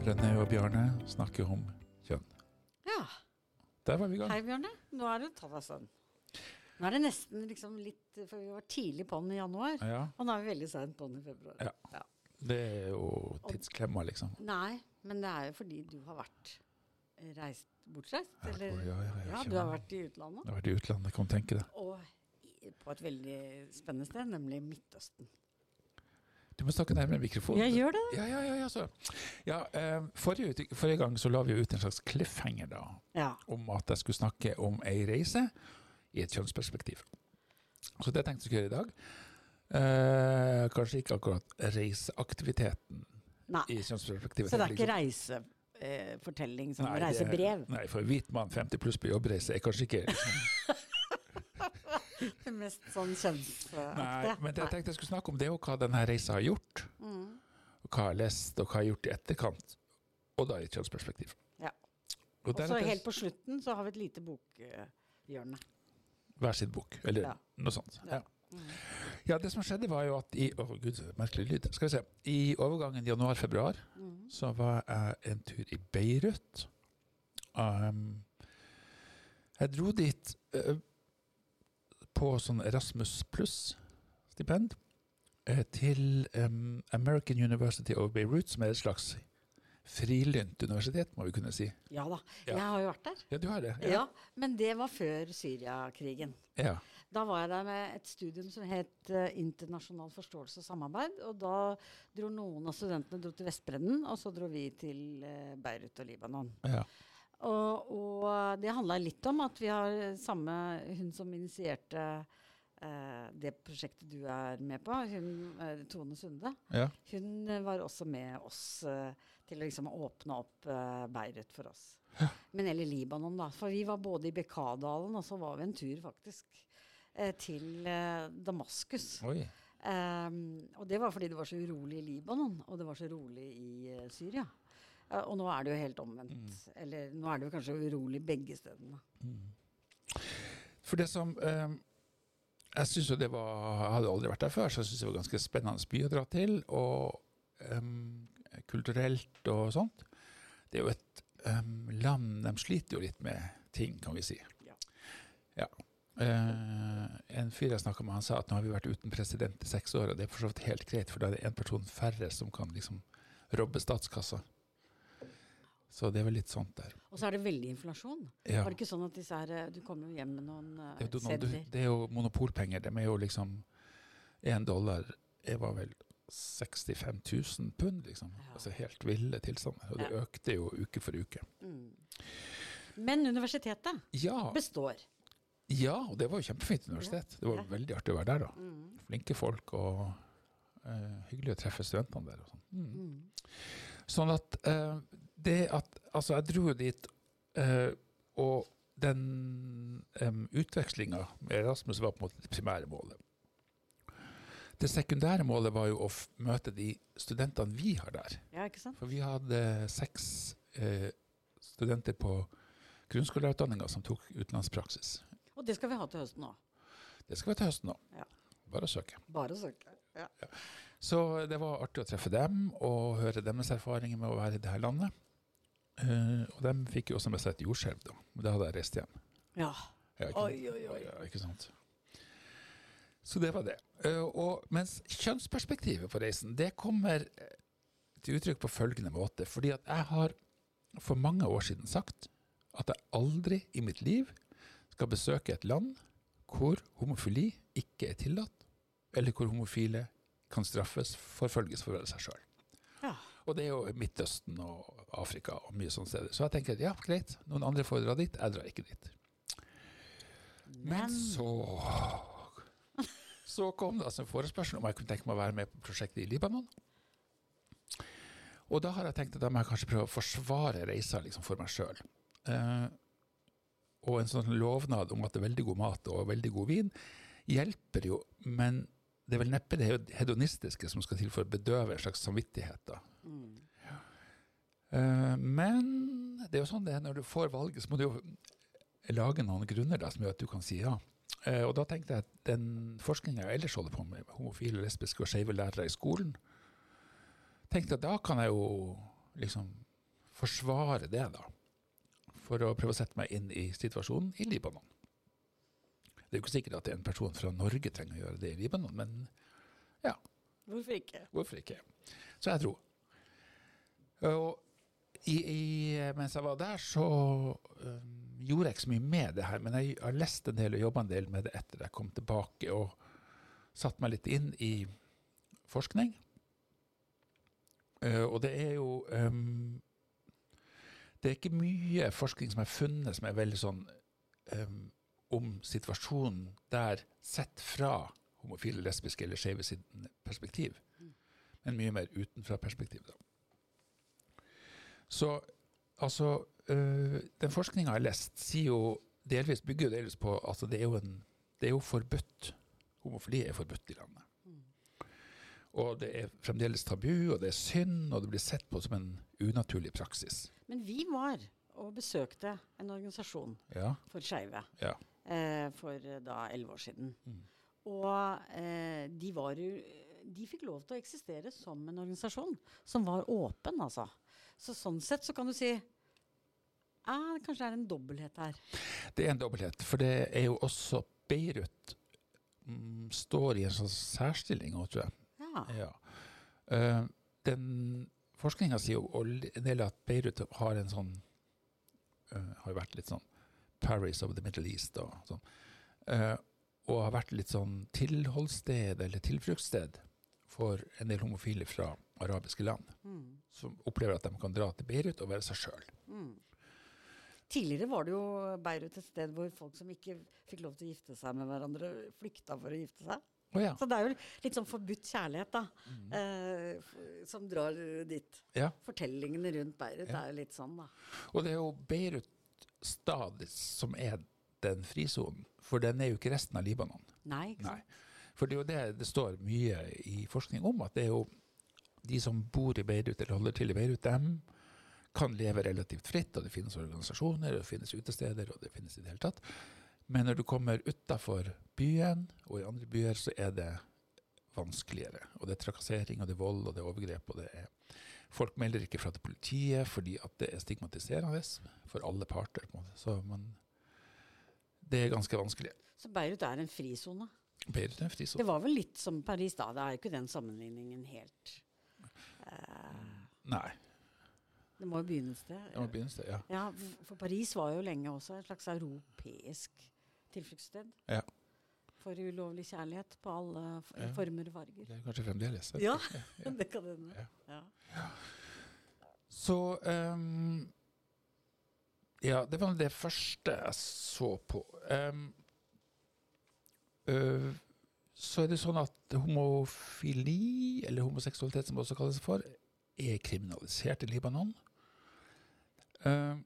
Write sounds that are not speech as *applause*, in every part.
Rønne og Bjarne snakker om kjønn. Ja. Der var vi i gang. Hei, Bjarne. Nå er det deg sånn. Nå er det nesten liksom litt For vi var tidlig på den i januar, Ja. og nå er vi veldig seint på den i februar. Ja. Det er jo tidsklemma, liksom. Nei, men det er jo fordi du har vært eh, reist bortreist. Ja, Eller ja, ja, ja, ja, du har vært i utlandet. Jeg har vært i utlandet, kan tenke deg. Og på et veldig spennende sted, nemlig Midtøsten. Du må snakke nærmere mikrofonen. Jeg gjør det. Ja, ja, ja. ja, så. ja eh, forrige, forrige gang så la vi ut en slags cliffhanger da, Ja. om at jeg skulle snakke om ei reise i et kjønnsperspektiv. Så det tenkte jeg skulle gjøre i dag. Eh, kanskje ikke akkurat reiseaktiviteten Nei. i kjønnsperspektivet. Så det er ikke reise? reisefortelling som Nei, reisebrev? Nei, for hvit mann 50 pluss på jobbreise er kanskje ikke *laughs* liksom, *laughs* Det mest sånn kjønnsaktige? Nei, men jeg tenkte jeg skulle snakke om, det jo hva denne reisa har gjort. Mm. Og hva jeg har lest, og hva jeg har gjort i etterkant. Og da i et kjønnsperspektiv. Ja. Og Og så helt på slutten så har vi et lite bokhjørne. hver sin bok, eller Ja. noe sånt. Ja. Ja. ja, det som skjedde var jo at i Å, gud, merkelig lyd. Skal vi se. I overgangen januar-februar Mm. så var jeg en tur i Beirut. Um, jeg dro dit eh, på sånn Erasmus pluss-stipend eh, til um, American University of Beirut, som er et slags frilynt universitet, må vi kunne si. Ja da. Ja. Jeg har jo vært der. Ja, du har det? Ja, Men det var før Syriakrigen. ja. Da var jeg der med et studium som het uh, Internasjonal forståelse og samarbeid. Og da dro noen av studentene dro til Vestbredden, og så dro vi til uh, Beirut og Libanon. ja. Og, det handla litt om at vi har samme Hun som initierte eh, det prosjektet du er med på, hun, eh, Tone Sunde, ja. hun eh, var også med oss eh, til å liksom åpne opp eh, Beirut for oss. Men eller Libanon, da. For vi var både i Bekkadalen, og så var vi en tur faktisk eh, til eh, Damaskus. Oi. Um, og det var fordi det var så urolig i Libanon, og det var så rolig i uh, Syria. Og nå er det jo helt omvendt. Eller nå er det jo kanskje urolig begge stedene. For det som eh, Jeg syns jo det var Jeg hadde aldri vært der før, så jeg syns det var ganske spennende by å dra til. Og eh, kulturelt og sånt. Det er jo et eh, land De sliter jo litt med ting, kan vi si. Ja. Ja. Uh, en fyr jeg snakka med, han sa at nå har vi vært uten president i seks år, og det er for så vidt helt greit, for da er det én person færre som kan liksom robbe statskassa. Så det er vel litt sånt der. Og så er det veldig inflasjon. Ja. Var det ikke sånn at disse her eh, Du kommer jo hjem med noen eh, Det er, jo, Du, det er jo monopolpenger. De er jo liksom Én dollar jeg var vel 65 000 pund, liksom. Ja. Altså helt ville tilstander. Og det Ja. økte jo uke for uke. Men universitetet Ja, består. ja, og det var jo kjempefint universitet. Det var veldig artig å være der, da. Flinke folk, og uh, hyggelig å treffe studentene der og sånn. Mm. Sånn at eh, det at Altså, jeg dro jo dit, eh, og den um, utvekslinga med Erasmus var på en måte det primære målet. Det sekundære målet var jo å møte de studentene vi har der. Ja, ikke sant? For vi hadde seks eh, studenter på grunnskoleutdanninga som tok utenlandspraksis. Og det skal vi ha til høsten òg. Det skal vi ha til høsten nå. Ja. Bare å søke. Bare søke. Ja. Så det var artig å treffe dem og høre deres erfaringer med å være i det her landet. Eh, og de fikk jo også med seg et jordskjelv, da. Og da hadde jeg reist hjem. ja. Ja, ikke, Oi, oi, oi. Ja, ikke sant? Så det var det. Uh, og mens kjønnsperspektivet på reisen, det kommer eh, til uttrykk på følgende måte. Fordi at jeg har for mange år siden sagt at jeg aldri i mitt liv skal besøke et land hvor homofili ikke er tillatt, eller hvor homofile kan straffes, forfølges for å være seg sjøl. ja. Og det er jo Midtøsten og Afrika og mye sånne steder. Så jeg tenker ja, greit, noen andre får dra dit, jeg drar ikke dit. Men Men så Så kom det altså en forespørsel om jeg kunne tenke meg å være med på prosjektet i Libanon. Og da har jeg tenkt at da må jeg kanskje prøve å forsvare reisa liksom, for meg sjøl. Eh, og en sånn lovnad om at det er veldig god mat og veldig god vin hjelper jo, men det er vel neppe det hedonistiske som skal til for å bedøve en slags samvittighet. da. Ja. men det er jo sånn det er når du får valget, så må du jo lage noen grunner da, som gjør at du kan si ja. Eh, og da tenkte jeg at den forskninga jeg ellers holder på med homofile, lesbiske og skeive lærere i skolen, tenkte at da kan jeg jo liksom forsvare det, da. For å prøve å sette meg inn i situasjonen i Libanon. Det er jo ikke sikkert at en person fra Norge trenger å gjøre det i Libanon, men ja. Hvorfor ikke? hvorfor ikke? Så jeg tror. Og i, i, mens jeg var der, så um, gjorde jeg ikke så mye med det her, men jeg har lest en del og jobba en del med det etter jeg kom tilbake, og satt meg litt inn i forskning. Uh, og det er jo um, Det er ikke mye forskning som er funnet som er veldig sånn um, om situasjonen der sett fra homofile, lesbiske eller skeive sin perspektiv. Men mye mer utenfra perspektiv, da. Så altså øh, Den forskninga jeg har lest, sier jo delvis, bygger jo delvis på altså det er jo, en, det er jo forbudt. Homofili er forbudt i landet. Og det er fremdeles tabu, og det er synd, og det blir sett på som en unaturlig praksis. Men vi var og besøkte en organisasjon Ja, for skeive ja. Eh, for eh, da elleve år siden. Mm. Og eh, de var jo De fikk lov til å eksistere som en organisasjon som var åpen, altså. Så sånn sett så kan du si ah, Kanskje det er en dobbelthet her. Det er en dobbelthet, for det er jo også Beirut mm, står i en sånn særstilling òg, tror jeg. Ja. Ja. Uh, den forskninga sier jo en del at Beirut har en sånn uh, Har jo vært litt sånn Paris of the Middle East og sånn. Eh, og har vært litt sånn tilholdssted eller tilfluktssted for en del homofile fra arabiske land. Mm. Som opplever at de kan dra til Beirut og være seg sjøl. Mm. Tidligere var det jo Beirut et sted hvor folk som ikke fikk lov til å gifte seg med hverandre, flykta for å gifte seg. Oh, ja. Så det er jo litt sånn forbudt kjærlighet, da, eh, som drar dit. ja. Fortellingene rundt Beirut Ja. er jo litt sånn, da. Og det er jo Beirut stad som er den frisonen. For den er jo ikke resten av Libanon. Nei, ikke Nei. For det er jo det det står mye i forskning om, at det er jo de som bor i Beirut eller holder til i Beirut, dem kan leve relativt fritt, og det finnes organisasjoner, og det finnes utesteder, og det finnes i det hele tatt. Men når du kommer utafor byen, og i andre byer, så er det vanskeligere. Og det er trakassering, og det er vold, og det er overgrep, og det er Folk melder ikke fra til politiet fordi at det er stigmatiserende for alle parter. på en måte. Så man, det er ganske vanskelig. Så Beirut er en frisone. Beirut er en frisone. Det var vel litt som Paris da. Det er jo ikke den sammenligningen helt uh, Nei, Det må jo begynne et sted. det må begynne sted, ja. Ja, for Paris var jo lenge også et slags europeisk tilfluktssted. Ja. For ulovlig kjærlighet på alle Ja. former og farger. Det er kanskje fremdeles. Ja, *laughs* ja. det kan hende. Ja. Ja. Så um, Ja, det var det første jeg så på. Um, uh, så er det sånn at homofili, eller homoseksualitet som det også kalles for, er kriminalisert i Libanon. S-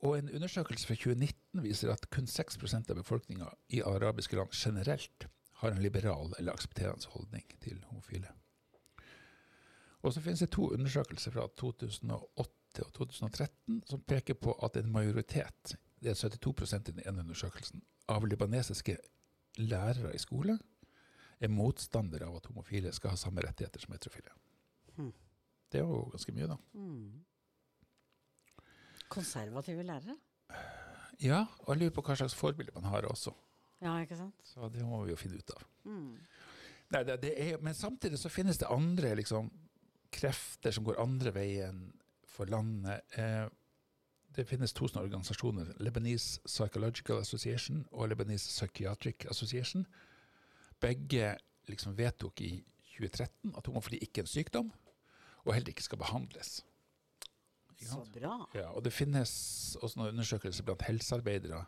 og en undersøkelse fra 2019 viser at kun 6 av befolkninga i arabiske land generelt har en liberal eller aksepterende holdning til homofile. Og så finnes det to undersøkelser fra 2008 og 2013 som peker på at en majoritet, det er 72% i den ene undersøkelsen, av libanesiske lærere i skole er motstandere av at homofile skal ha samme rettigheter som heterofile. Hmm. Det er jo ganske mye, da. Mm. Konservative lærere? Ja, og jeg lurer på hva slags forbilde man har også. Ja, ikke sant? Så det må vi jo finne ut av. Mm. Nei, det, det er, men samtidig så finnes det andre liksom, krefter som går andre veien for landet. Eh, det finnes to sånne organisasjoner, Lebanese Psychological Association og Lebanese Psychiatric Association. Begge liksom vedtok i 2013 at homofili ikke er en sykdom, og heller ikke skal behandles. Så bra. Ja, og det finnes også noen undersøkelser blant helsearbeidere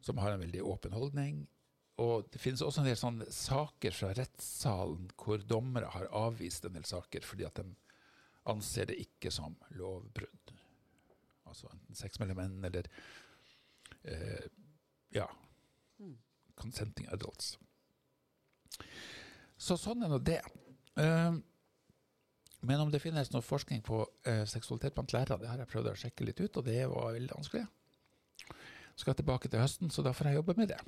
som har en veldig åpen holdning. Og det finnes også en del sånne saker fra rettssalen hvor dommere har avvist en del saker fordi at de anser det ikke som lovbrudd. Altså enten sex mellom menn eller eh, ja, Mm. consenting adults. Så sånn er nå det. Eh, men om det finnes noe forskning på eh, seksualitet blant lærere, det har jeg prøvd å sjekke litt ut, og det var veldig vanskelig. Skal tilbake til høsten, så da får jeg jobbe med det.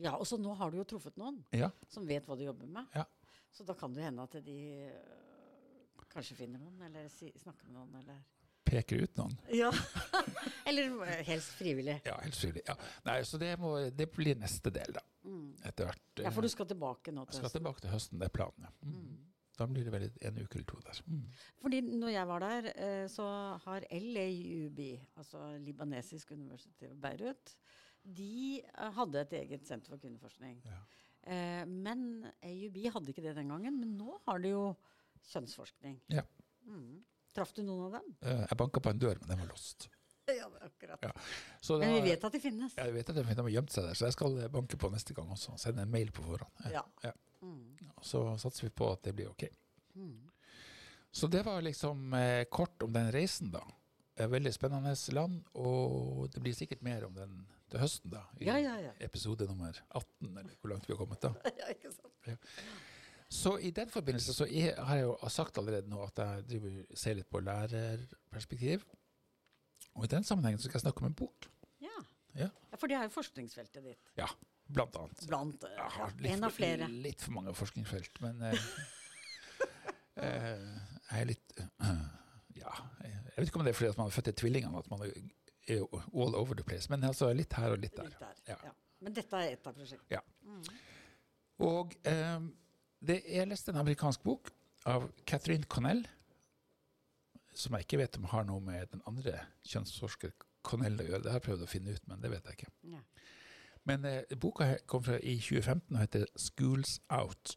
Ja, og så nå har du jo truffet noen Ja. som vet hva du jobber med. Ja. Så da kan det hende at de øh, kanskje finner noen, eller si, snakker med noen, eller peker ut noen. Ja. *laughs* Eller eh, helst frivillig. Ja, helst frivillig. Ja. Nei, så det, må, det blir neste del, da. Etter hvert. Mm. Ja, for du skal tilbake nå til høsten? Jeg skal tilbake til høsten, det er planen. Ja. Mm. Da blir det vel en uke eller to der. Mm. Fordi når jeg var der, eh, så har LAUB, altså Libanesisk Universitet i Beirut, de eh, hadde et eget senter for kvinneforskning. Ja. Eh, men AUB hadde ikke det den gangen. Men nå har de jo kjønnsforskning. Ja. Mm. Traff du noen av dem? Eh, Jeg banka på en dør, men den var låst. *laughs* Ja, det er akkurat. Ja. Så Men vi da- vet at de finnes. Ja, vi vet at de finnes. de har gjemt seg der, så jeg skal banke på neste gang også. Sende en mail på forhånd. Ja. Ja. Mm. Så satser vi på at det blir ok. Mm. Så det var liksom eh, kort om den reisen, da. Veldig spennende land, og det blir sikkert mer om den til høsten, da. I Ja, ja, ja. episode nummer 18, eller hvor langt vi har kommet da. *laughs* ja, ikke sant? Så i den forbindelse så jeg, har jeg jo sagt allerede nå at jeg driver, ser litt på lærerperspektiv. Og i den sammenhengen så skal jeg snakke om en bok, Ja. Ja. ja, for det er jo forskningsfeltet ditt. Blant annet. Blant ja, ja, litt, en av flere. litt for mange forskningsfelt, men eh, *laughs* eh, jeg er litt *clears throat* Ja, jeg vet ikke om det er fordi at man er født i tvillingene, at man er all over the place, men altså litt her og litt der. Litt der. Ja. Ja. Men dette er ett av prosjektene. Ja. Mm. Og eh, det, jeg leste en amerikansk bok av Catherine Connell, som jeg ikke vet om har noe med den andre kjønnsforsker Connell å gjøre. Det har jeg prøvd å finne ut, men det vet jeg ikke. Ja. Men eh, boka kom fra i 2015 og heter 'Schools Out'.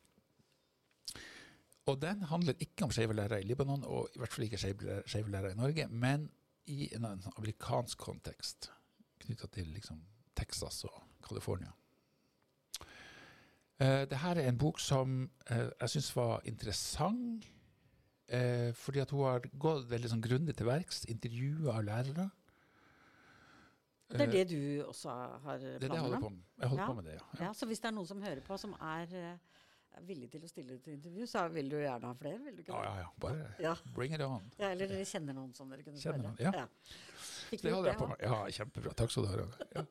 Og den handler ikke om skeive lærere i Libanon, og i hvert fall ikke skeive lærere- i Norge, men i en, en amerikansk kontekst knytta til liksom, Texas og California. Eh, Dette er en bok som eh, jeg syns var interessant, eh, fordi at hun har gått veldig sånn grundig til verks, intervjua lærere. Det er Eh, det du også har det er det jeg holder om? på med. Jeg holder Ja. på med det, ja. ja. Ja, så hvis det er noen som hører på som er, eh, er villig til å stille til intervju, så vil du gjerne ha flere? vil du ikke Ja, ja, ja. Bare Ja. bring it on. Ja, eller dere kjenner noen som dere kunne spørre? noen, ja. Fikk Det holder jeg på med. Ja, kjempebra. Takk skal du ha. Ja.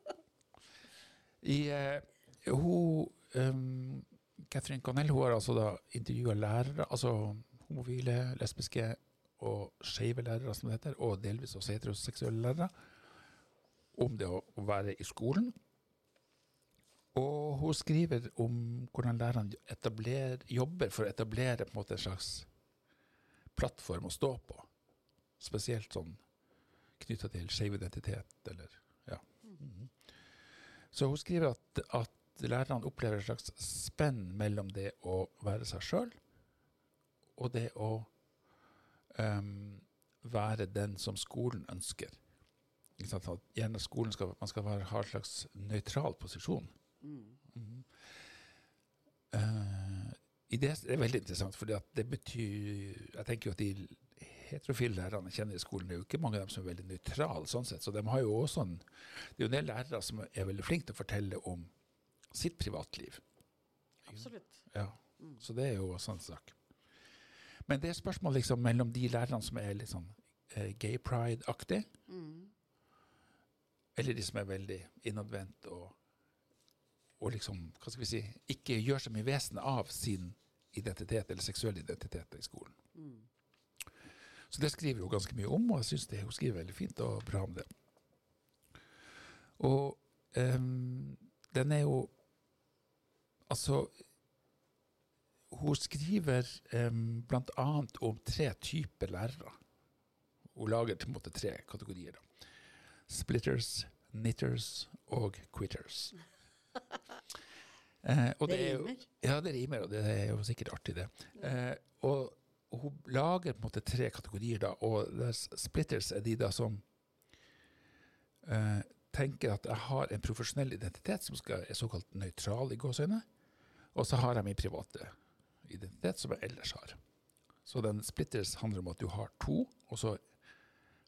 I, uh, hun, um, Catherine Connell hun har altså da intervjua lærere, altså homofile, lesbiske og skeive lærere, som det heter, og delvis også heteroseksuelle lærere, om det å, være i skolen. Og hun skriver om hvordan lærerne jobber for å etablere en en slags plattform å stå på. Spesielt sånn knytta til skeiv identitet, eller ja. Mhm. Så hun skriver at, at lærerne opplever et slags spenn mellom det å være seg sjøl og det å um, være den som skolen ønsker. Gjerne skolen skal, man skal være, ha en slags nøytral posisjon. Mm. Mm. Uh, det er veldig interessant, for det betyr Jeg tenker jo at de heterofile lærerne jeg kjenner i skolen, det er jo ikke mange av dem som er veldig nøytrale, sånn sett. Så de har jo også en, det er jo en del lærere som er veldig flinke til å fortelle om sitt privatliv. Absolutt. Ja, Mm. Så det er jo også en sak. Men det er spørsmål liksom mellom de lærerne som er litt sånn eh, gay pride-aktig, Mm. Eller de som er veldig innadvendt og, og liksom, hva skal vi si, ikke gjør så mye vesen av sin identitet eller seksuell identitet i skolen. Mm. Så det skriver hun ganske mye om, og jeg syns hun skriver veldig fint og bra om det. Og um, den er jo Altså Hun skriver um, bl.a. om tre typer lærere. Hun lager til en måte tre kategorier. da. Splitters, knitters og quitters. Eh, og Det rimer. jo-. Ja, det rimer, og det er jo sikkert artig, det. Eh, og, og hun lager på en måte tre kategorier, da, og er splitters er de da som eh, tenker at jeg har en profesjonell identitet som skal, er såkalt nøytral i gåseøyne, og så har jeg min private identitet som jeg ellers har. Så den splitters handler om at du har to, og så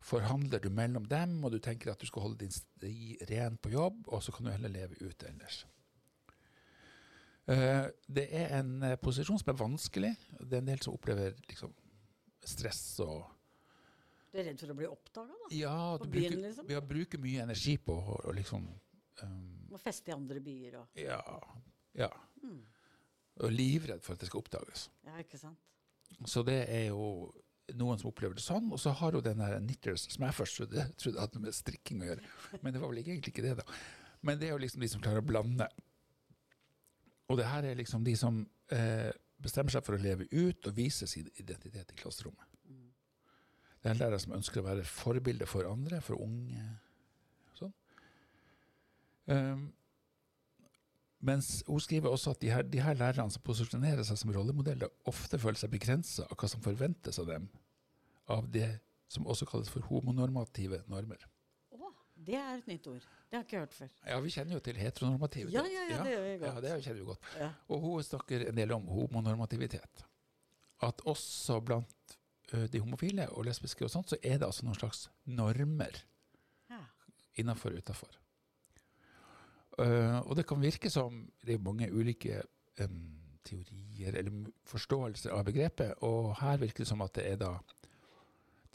forhandler du mellom dem, og du tenker at du skal holde din sti ren på jobb, og så kan du heller leve ute ellers. Eh, det er en eh, posisjon som er vanskelig. Det er en del som opplever liksom, stress og Du er redd for å bli oppdaga, da? Ja, På du byen, bruker, liksom? ja, bruker mye energi på å liksom um, Må feste i andre byer og Ja. ja. mm. Og livredd for at det skal oppdages. Ja, ikke sant? Så det er jo noen som opplever det sånn, og så har hun den der knitters som jeg først trodde, trodde hadde med strikking å gjøre. Men det var vel egentlig ikke det, da. Men det er jo liksom de som klarer å blande. Og det her er liksom de som eh, bestemmer seg for å leve ut og vise sin identitet i klasserommet. Det er lærere som ønsker å være forbilde for andre, for unge. Sånn. Um, mens hun skriver også at de her, de her lærerne som posisjonerer seg som rollemodeller, ofte føler seg begrensa av hva som forventes av dem, av det som også kalles for homonormative normer. Å, det er et nytt ord. Det har jeg ikke hørt før. Ja, vi kjenner jo til heteronormativitet. Ja, ja, ja, det gjør vi godt. Ja, det kjenner vi godt. Ja. Og hun snakker en del om homonormativitet. At også blant de homofile og lesbiske og sånt, så er det altså noen slags normer Ja. innafor og utafor. Og det kan virke som det er mange ulike um, teorier eller forståelser av begrepet, og her virker det som at det er da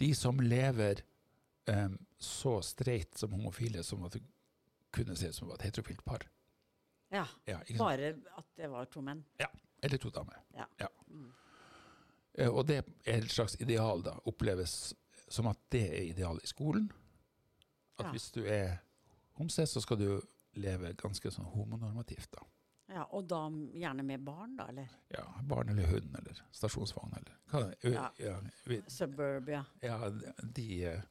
de som lever um, så streit som homofile som at det kunne se ut som et heterofilt par. ja. Ja. Bare at det var to menn. Ja. Eller to damer. Ja. Mm. Uh, Og det er et slags ideal, da. Oppleves som at det er idealet i skolen. At Ja. hvis du er homse, så skal du leve ganske sånn homonormativt, da. Ja, og da gjerne med barn, da, eller? Ja, barn eller hund eller stasjonsvogn eller hva det Ja. ja, vi, Suburbia. ja, de uh,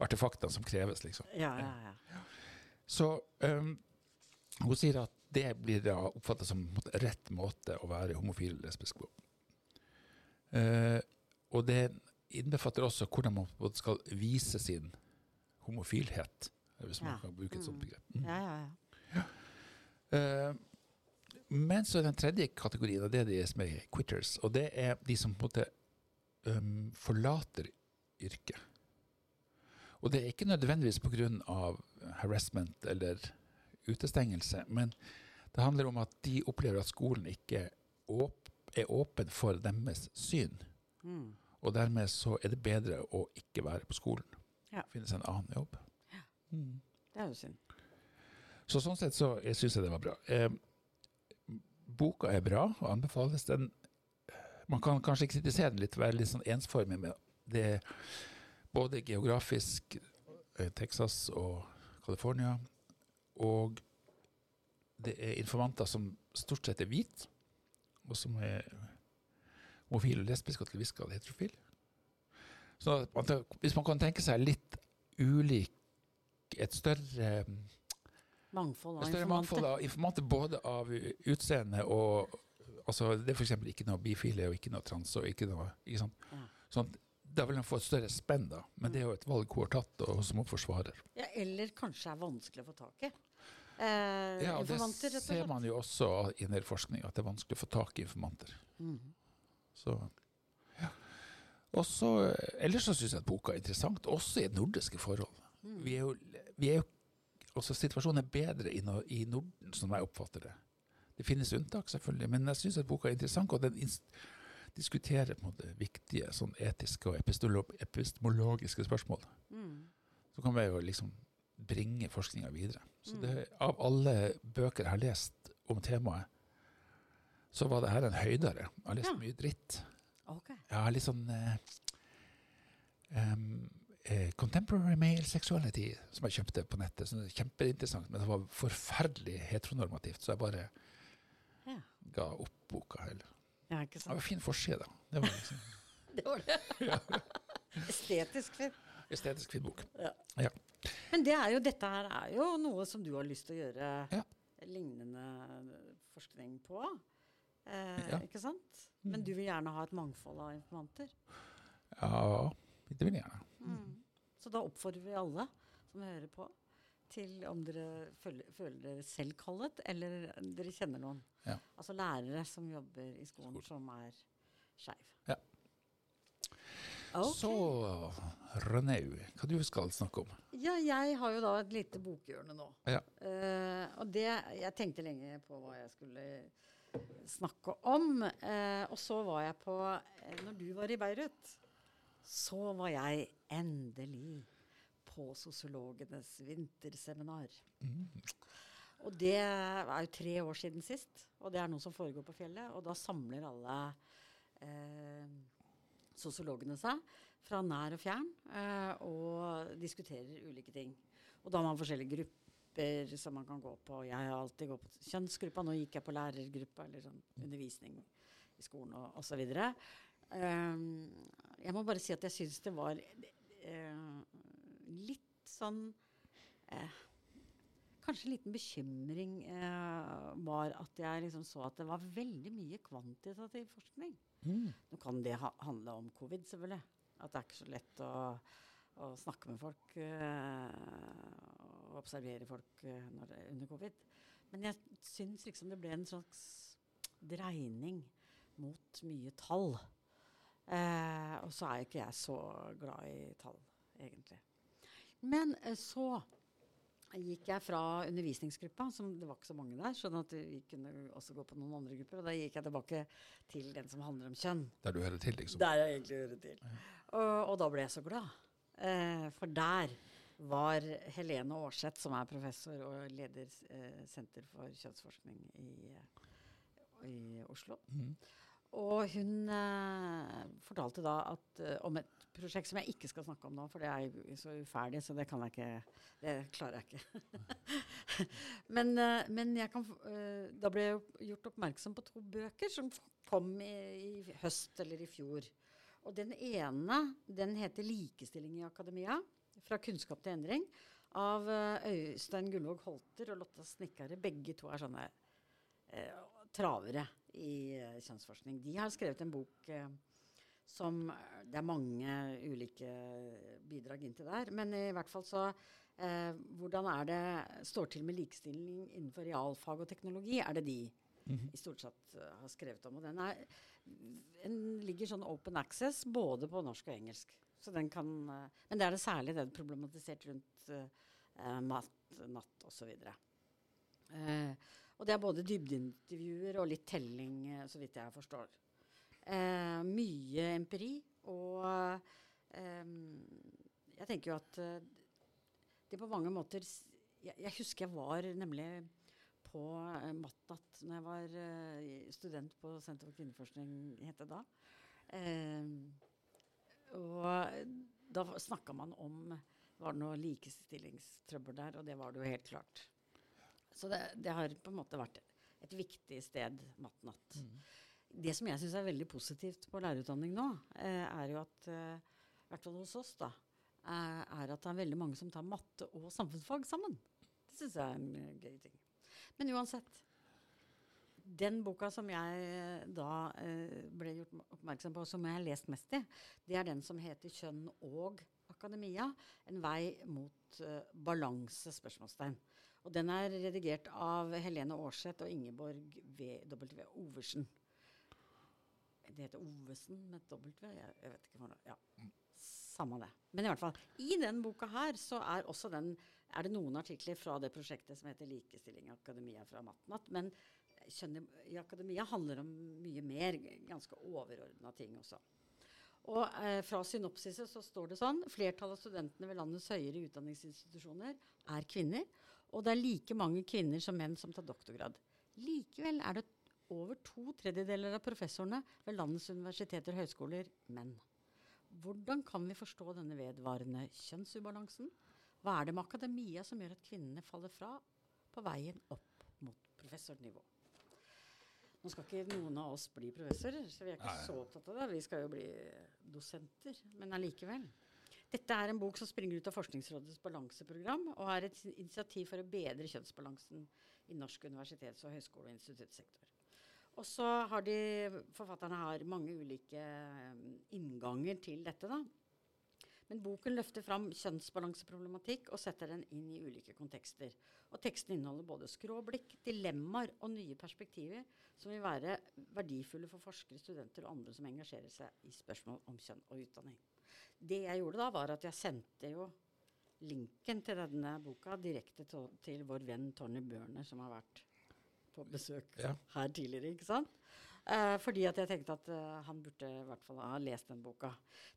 artefaktene som kreves, liksom. Ja, ja, ja. Så um, hun sier at det blir da oppfattet som rett måte å være homofil eller lesbisk på. Uh, og det innbefatter også hvordan man skal vise sin homofilhet, hvis man Ja. kan bruke et sånt Mm. begrep. Mm. ja, ja, ja. Eh, men så er den tredje kategorien, og det er de som er quitters. Og det er de som på en måte um, forlater yrket. Og det er ikke nødvendigvis pga. harassment eller utestengelse, men det handler om at de opplever at skolen ikke er åpen for deres syn. Mm. Og dermed så er det bedre å ikke være på skolen. Ja. Finne seg en annen jobb. Mm. Det er jo synd. Så sånn sett så syns jeg det var bra. Eh, boka er bra og anbefales. Den, man kan kanskje kritisere den litt, være litt sånn ensformig med det både geografisk eh, Texas og California, og det er informanter som stort sett er hvite, og som er homofile lesbiske og til viss grad heterofile. Så hvis man kan tenke seg litt ulik et større Mangfold av større informanter. mangfold av informanter både av utseende og altså Det er f.eks. ikke noe bifile og ikke noe trans og ikke noe ikke sant? Ja. Sånn, Da vil man få et større spenn, da. Men det er jo et valg hun har tatt, og som hun forsvarer. Ja, eller kanskje er vanskelig å få tak i. Eh, Ja, Det ser man jo også i en del forskning, at det er vanskelig å få tak i informanter. Mm. Så, ja. Også, Ellers så syns jeg at boka er interessant, også i nordiske forhold. Mm. Vi er jo, vi er jo også Situasjonen er bedre i, no, i Norden, som jeg oppfatter det. Det finnes unntak, selvfølgelig, men jeg syns at boka er interessant, og den diskuterer på en måte viktige sånn etiske og epistemologiske spørsmål. Mm. Så kan vi jo liksom bringe forskninga videre. Så Mm. det, av alle bøker jeg har lest om temaet, så var det her en høydere. Jeg har lest Ja. mye dritt. Okay. Jeg har litt sånn eh, em, eh, Contemporary male sexuality, som jeg kjøpte på nettet. Så det er kjempeinteressant, men det var forferdelig heteronormativt, så jeg bare Ja. ga opp boka. heller. ja, ikke sant? Det var fin forside, da. Det var liksom *laughs* Det var det. Estetisk fin. estetisk fin bok. ja. Men det jo, dette her er jo noe som du har lyst til å gjøre Ja. lignende forskning på. Eh, Ja. Ikke sant? Men du vil gjerne ha et mangfold av informanter. Ja, det vil jeg gjerne. Så da oppfordrer vi alle som hører på, til om dere føler, føler dere selv kallet, eller dere kjenner noen. Ja. Altså lærere som jobber i skolen som er skeiv. Ja. Okay. Så Rønau, hva du skal snakke om? Ja, jeg har jo da et lite bokhjørne nå. Ja. Uh, og det Jeg tenkte lenge på hva jeg skulle snakke om. Uh, og så var jeg på uh, Når du var i Beirut, så var jeg endelig på sosiologenes vinterseminar. Og det er jo tre år siden sist, og det er noe som foregår på fjellet. Og da samler alle eh, sosiologene seg fra nær og fjern eh, og diskuterer ulike ting. Og da har man forskjellige grupper som man kan gå på. Jeg har alltid gått på kjønnsgruppa, nå gikk jeg på lærergruppa eller sånn undervisning i skolen og osv. Um, jeg må bare si at jeg syns det var eh, litt sånn eh, Kanskje en liten bekymring eh, var at jeg liksom så at det var veldig mye kvantitativ forskning. Mm. Nå kan det ha handle om covid, selvfølgelig. At det er ikke så lett å, å snakke med folk og observere folk når, under covid. Men jeg syns liksom det ble en slags dreining mot mye tall. Eh, og så er ikke jeg så glad i tall, egentlig. Men eh, så gikk jeg fra undervisningsgruppa, som det var ikke så mange der, sånn at vi kunne også gå på noen andre grupper. Og da gikk jeg tilbake til den som handler om kjønn. Der du hører til, liksom? Der jeg egentlig hører til. Og, og da ble jeg så glad. Eh, for der var Helene Aarseth, som er professor og leder eh, Senter for kjønnsforskning i, i Oslo. Mm. Og hun eh, fortalte da at, eh, om et prosjekt som jeg ikke skal snakke om nå, for det er så uferdig, så det kan jeg ikke Det klarer jeg ikke. *laughs* men, eh, men kan, eh, da ble jeg gjort oppmerksom på to bøker som kom i, i, høst eller i fjor. Og den ene den heter 'Likestilling i akademia'. Fra kunnskap til endring. Av eh, Øystein Gullvåg Holter og Lotta Snikkare. Begge to er sånne eh, travere i uh, kjønnsforskning. De har skrevet en bok uh, som Det er mange ulike bidrag inntil der. Men i hvert fall så eh, Hvordan er det står til med likestilling innenfor realfag og teknologi? Er det de mm -hmm. i stort sett har skrevet om. Og den, er, den ligger sånn open access både på norsk og engelsk. Så den kan, men det er det særlig det problematisert rundt mat, natt osv. Uh, og det er både dybdeintervjuer og litt telling, eh, så vidt jeg forstår. Eh, mye empiri. Og eh, jeg tenker jo at eh, det på mange måter jeg, jeg, husker jeg var nemlig på eh, Matnat når jeg var eh, student på Senter for kvinneforskning, het det da. og da snakka man om Var det noe likestillingstrøbbel der? Og det var det jo helt klart. Så det, det, har på en måte vært et viktig sted, Matnatt. Mm. Det som jeg syns er veldig positivt på lærerutdanning nå, eh, er jo at eh, i hvert fall hos oss, da, er, er at det er veldig mange som tar matte og samfunnsfag sammen. Det syns jeg er en uh, gøy ting. Men uansett. Den boka som jeg da eh, ble gjort oppmerksom på, som jeg har lest mest i, det er den som heter 'Kjønn og akademia'. En vei mot balanse? spørsmålstegn. Og den er redigert av Helene Aarseth og Ingeborg W. Oversen. Det heter Ovesen med W? Jeg, vet ikke hva det ja. Samme det. Men i hvert fall, i den boka her så er den er det noen artikler fra det prosjektet som heter Likestilling i akademia fra Matnat. Men kjønn i akademia handler om mye mer, ganske overordna ting også. Og eh, Fra synopsiset så står det sånn Flertallet av studentene ved landets høyere utdanningsinstitusjoner er kvinner. Og det er like mange kvinner som menn som tar doktorgrad. Likevel er det over to tredjedeler av professorene ved landets universiteter og høyskoler menn. Hvordan kan vi forstå denne vedvarende kjønnsubalansen? Hva er det med akademia som gjør at kvinnene faller fra på veien opp mot professornivå? Nå skal ikke noen av oss bli professorer, så vi er ikke så opptatt av det. Vi skal jo bli dosenter, men allikevel. Dette er en bok som springer ut av Forskningsrådets balanseprogram, og er et initiativ for å bedre kjønnsbalansen i norsk universitets- og høyskole- og instituttsektor. Og så har de, Forfatterne har mange ulike um, innganger til dette. da. Men boken løfter fram kjønnsbalanseproblematikk og setter den inn i ulike kontekster. Og Teksten inneholder både skråblikk, dilemmaer og nye perspektiver som vil være verdifulle for forskere, studenter og andre som engasjerer seg i spørsmål om kjønn og utdanning. Det jeg gjorde da, var at jeg sendte jo linken til denne boka direkte til, til vår venn Tony Børner, som har vært på besøk ja. her tidligere. ikke sant? Eh, fordi at jeg tenkte at uh, han burde i hvert fall ha lest den boka.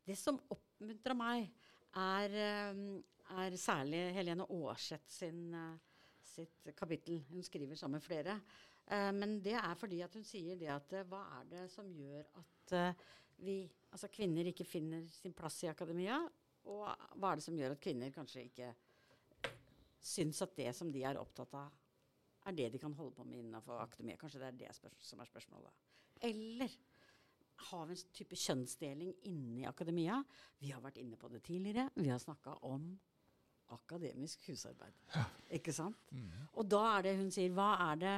Det som oppmuntra meg, er, uh, er, særlig Helene Aarseth sin, uh, sitt kapittel. Hun skriver sammen med flere. Eh, men det er fordi at hun sier det at eh, hva er det som gjør at eh, vi, altså kvinner ikke finner sin plass i akademia? Og hva er det som gjør at kvinner kanskje ikke syns at det som de er opptatt av, er det de kan holde på med innenfor akademia? Kanskje det er det som er spørsmålet. Eller har vi en type kjønnsdeling inni akademia? Vi har vært inne på det tidligere. Vi har snakka om akademisk husarbeid. Ikke sant? Og da er det hun sier Hva er det,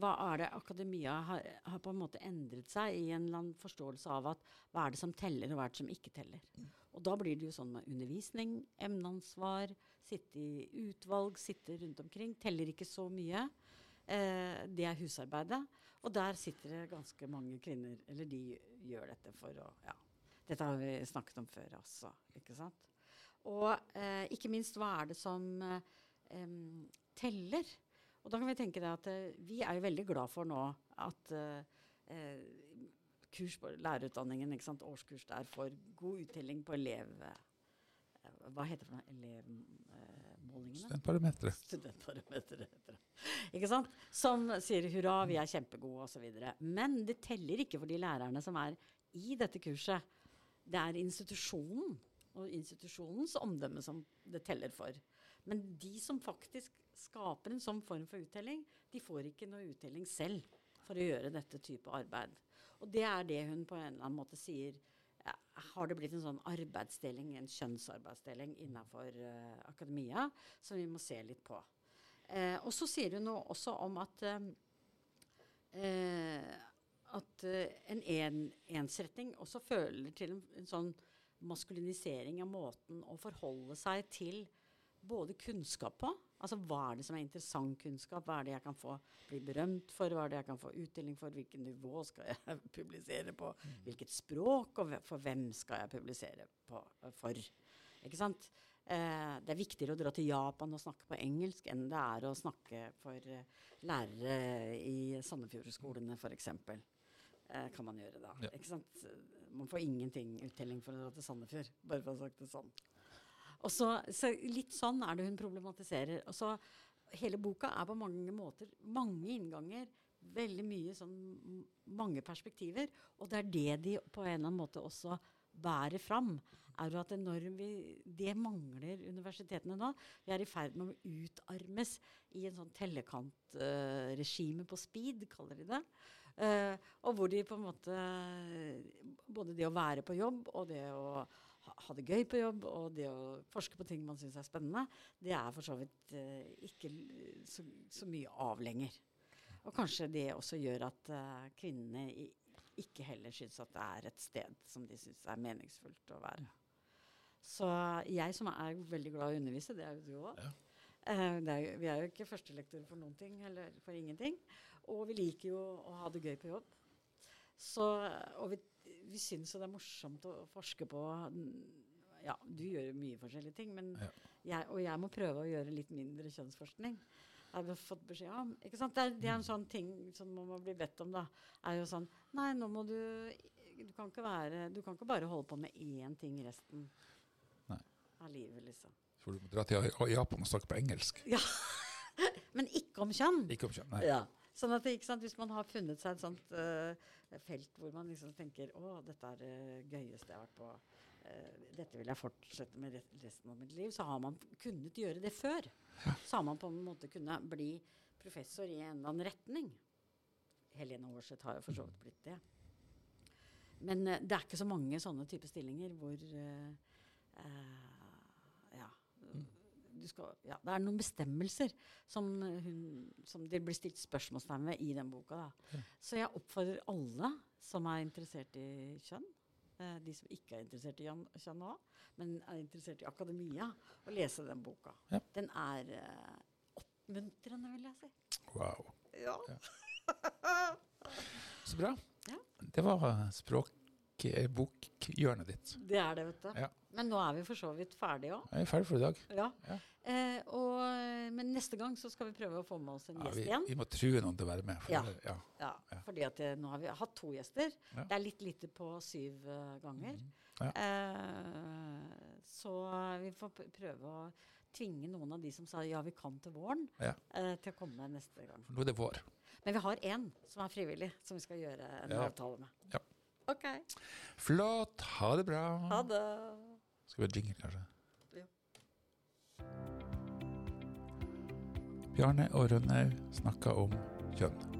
hva er det akademia har, har på en måte endret seg i en eller annen forståelse av at hva er det som teller, og hva er det som ikke teller? Og da blir det jo sånn med undervisning, emneansvar, sitte i utvalg, sitte rundt omkring. Teller ikke så mye. Eh, det er husarbeidet. Og der sitter det ganske mange kvinner, eller de gjør dette for å Ja. Dette har vi snakket om før også, ikke sant? Og eh, ikke minst, hva er det som eh, teller? Og da kan vi tenke det at eh, vi er jo veldig glad for nå at eh, eh, kurs på lærerutdanningen, ikke sant, årskurs der, får god uttelling på elev... eh, hva heter det for noe? Elevmålingene? Studentparameteret. Studentparameteret heter det. Ikke sant? Som sier hurra, vi er kjempegode osv. Men det teller ikke for de lærerne som er i dette kurset. Det er institusjonen og institusjonens omdømme som det teller for. Men de som faktisk skaper en sånn form for uttelling, de får ikke noe uttelling selv for å gjøre dette type arbeid. Og det er det hun på en eller annen måte sier. Har det blitt en sånn arbeidsdeling, en kjønnsarbeidsdeling innenfor uh, akademia, som vi må se litt på. Eh, og så sier hun noe også om at eh, eh, at eh, en, en ensretting også føler til en, en sånn maskulinisering av måten å forholde seg til både kunnskap på. Altså hva er det som er interessant kunnskap? Hva er det jeg kan få bli berømt for? Hva er det jeg kan få utdeling for? Hvilket nivå skal jeg *laughs* publisere på? Hvilket språk? Og for hvem skal jeg publisere på, for? Ikke sant? Eh, det er viktigere å dra til Japan og snakke på engelsk enn det er å snakke for lærere i Sandefjordskolene f.eks. Eh, kan man gjøre da. Ja. Ikke sant? Man får ingenting uttelling for å dra til Sandefjord, bare for å ha sagt det sånn. Og så, så Litt sånn er det hun problematiserer. Og så Hele boka er på mange måter mange innganger. Veldig mye sånn mange perspektiver. Og det er det de på en eller annen måte også bærer fram. er jo at vi, Det mangler universitetene nå. Vi er i ferd med å utarmes i en sånn tellekantregime på speed, kaller de det. Uh, og hvor de på en måte Både det å være på jobb og det å ha, det gøy på jobb og det å forske på ting man syns er spennende, det er for så vidt eh, ikke så, så mye av lenger. Og kanskje det også gjør at eh, kvinnene i, ikke heller syns at det er et sted som de syns er meningsfullt å være. Så jeg som er veldig glad i å undervise, det er jo du òg. Ja. Eh, er, vi er jo ikke førstelektorer for noen ting, eller for ingenting. Og vi liker jo å ha det gøy på jobb. Så, og vi, vi syns jo det er morsomt å forske på Ja, du gjør mye forskjellige ting, men Ja. jeg, og jeg må prøve å gjøre litt mindre kjønnsforskning. Har fått beskjed om. Ikke sant? Det, er, det er en sånn ting som man må bli bedt om, da. Er jo sånn Nei, nå må du Du kan ikke, være, du kan ikke bare holde på med én ting resten Nei. av livet, liksom. For du må dra til Japan og snakke på engelsk. Ja. *laughs* Men ikke om kjønn. Ikke om kjønn. Nei. Ja. Sånn at, sant, Hvis man har funnet seg et sånt uh, felt hvor man liksom tenker å, dette er det gøyeste jeg har vært på, uh, dette vil jeg fortsette med resten av mitt liv, så har man kunnet gjøre det før. Så har man på en måte kunnet bli professor i en eller annen retning. Helene Aarseth har jo for så vidt blitt det. Men uh, det er ikke så mange sånne type stillinger hvor uh, skal, ja, det er noen bestemmelser som, hun, som det blir stilt spørsmålstegn ved i den boka. Da. Så jeg oppfordrer alle som er interessert i kjønn, eh, de som ikke er interessert i kjønn nå, men er interessert i akademia, å lese den boka. Ja. Den er eh, oppmuntrende, vil jeg si. Wow. Ja. Så bra. Ja. Det var språkbokhjørnet ditt. Det er det, vet du. Ja. Men nå er vi for så vidt ferdige òg. Vi er ferdig for i dag. Ja. ja. Eh, og, men neste gang så skal vi prøve å få med oss en ja, gjest vi, igjen. Vi må true noen til å være med. For ja. Det, ja. fordi at det, nå har vi hatt to gjester. Det er litt lite på syv uh, ganger. Mm. Eh, så vi får prøve å tvinge noen av de som sa ja, vi kan til våren, ja. eh, til å komme neste gang. Nå er det vår. Men vi har én som er frivillig, som vi skal gjøre en ja. avtale med. Ja. Ok. Flott. Ha det bra. Ha det. Skal vi ha jingle, kanskje? Ja. Bjarne og Rønnaug snakka om kjønn.